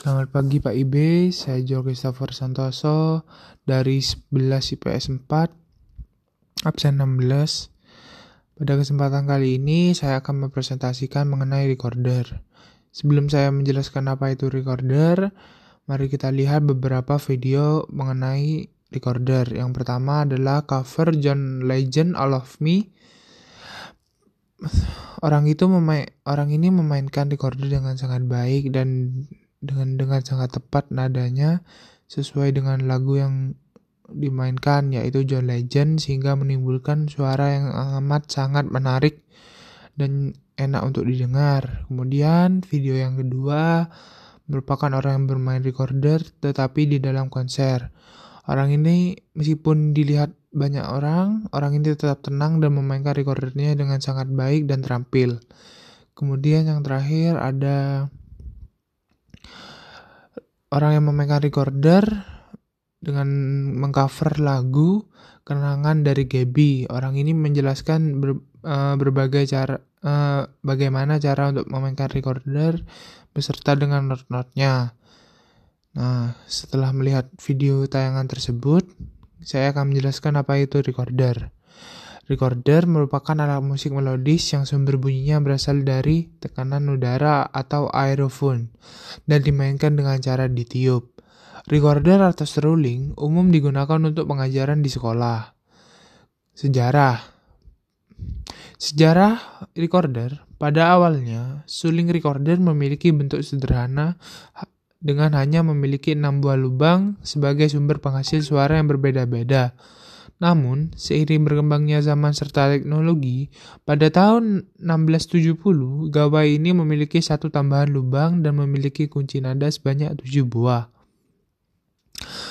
Selamat pagi Pak IB, saya Jo Christopher Santoso dari 11 IPS 4, absen 16. Pada kesempatan kali ini saya akan mempresentasikan mengenai recorder. Sebelum saya menjelaskan apa itu recorder, mari kita lihat beberapa video mengenai recorder. Yang pertama adalah cover John Legend All of Me. Orang itu memain, orang ini memainkan recorder dengan sangat baik dan dengan dengan sangat tepat nadanya sesuai dengan lagu yang dimainkan yaitu John Legend sehingga menimbulkan suara yang amat sangat menarik dan enak untuk didengar. Kemudian video yang kedua merupakan orang yang bermain recorder tetapi di dalam konser. Orang ini meskipun dilihat banyak orang, orang ini tetap tenang dan memainkan recordernya dengan sangat baik dan terampil. Kemudian yang terakhir ada orang yang memegang recorder dengan mengcover lagu kenangan dari Gaby. Orang ini menjelaskan ber, uh, berbagai cara uh, bagaimana cara untuk memainkan recorder beserta dengan not-notnya. Nah, setelah melihat video tayangan tersebut, saya akan menjelaskan apa itu recorder. Recorder merupakan alat musik melodis yang sumber bunyinya berasal dari tekanan udara atau aerofon dan dimainkan dengan cara ditiup. Recorder atau seruling umum digunakan untuk pengajaran di sekolah. Sejarah Sejarah recorder pada awalnya, suling recorder memiliki bentuk sederhana dengan hanya memiliki enam buah lubang sebagai sumber penghasil suara yang berbeda-beda. Namun, seiring berkembangnya zaman serta teknologi, pada tahun 1670, gawai ini memiliki satu tambahan lubang dan memiliki kunci nada sebanyak tujuh buah.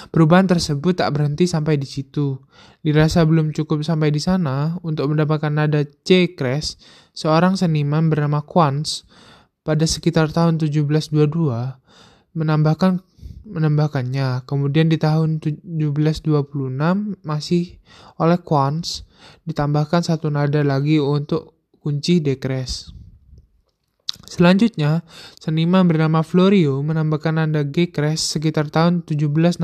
Perubahan tersebut tak berhenti sampai di situ. Dirasa belum cukup sampai di sana, untuk mendapatkan nada C crash, seorang seniman bernama Quantz pada sekitar tahun 1722 menambahkan menambahkannya. Kemudian di tahun 1726 masih oleh Quantz ditambahkan satu nada lagi untuk kunci dekres. Selanjutnya, seniman bernama Florio menambahkan nada G crash sekitar tahun 1760.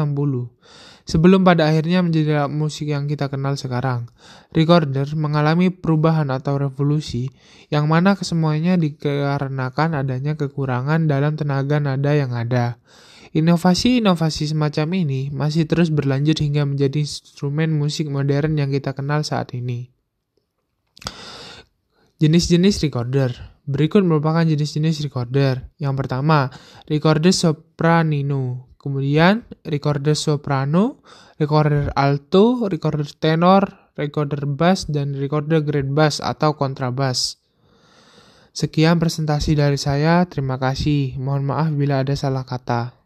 Sebelum pada akhirnya menjadi alat musik yang kita kenal sekarang, recorder mengalami perubahan atau revolusi yang mana kesemuanya dikarenakan adanya kekurangan dalam tenaga nada yang ada. Inovasi-inovasi semacam ini masih terus berlanjut hingga menjadi instrumen musik modern yang kita kenal saat ini. Jenis-jenis recorder. Berikut merupakan jenis-jenis recorder. Yang pertama, recorder sopranino. Kemudian, recorder soprano, recorder alto, recorder tenor, recorder bass, dan recorder grand bass atau kontrabas. Sekian presentasi dari saya. Terima kasih. Mohon maaf bila ada salah kata.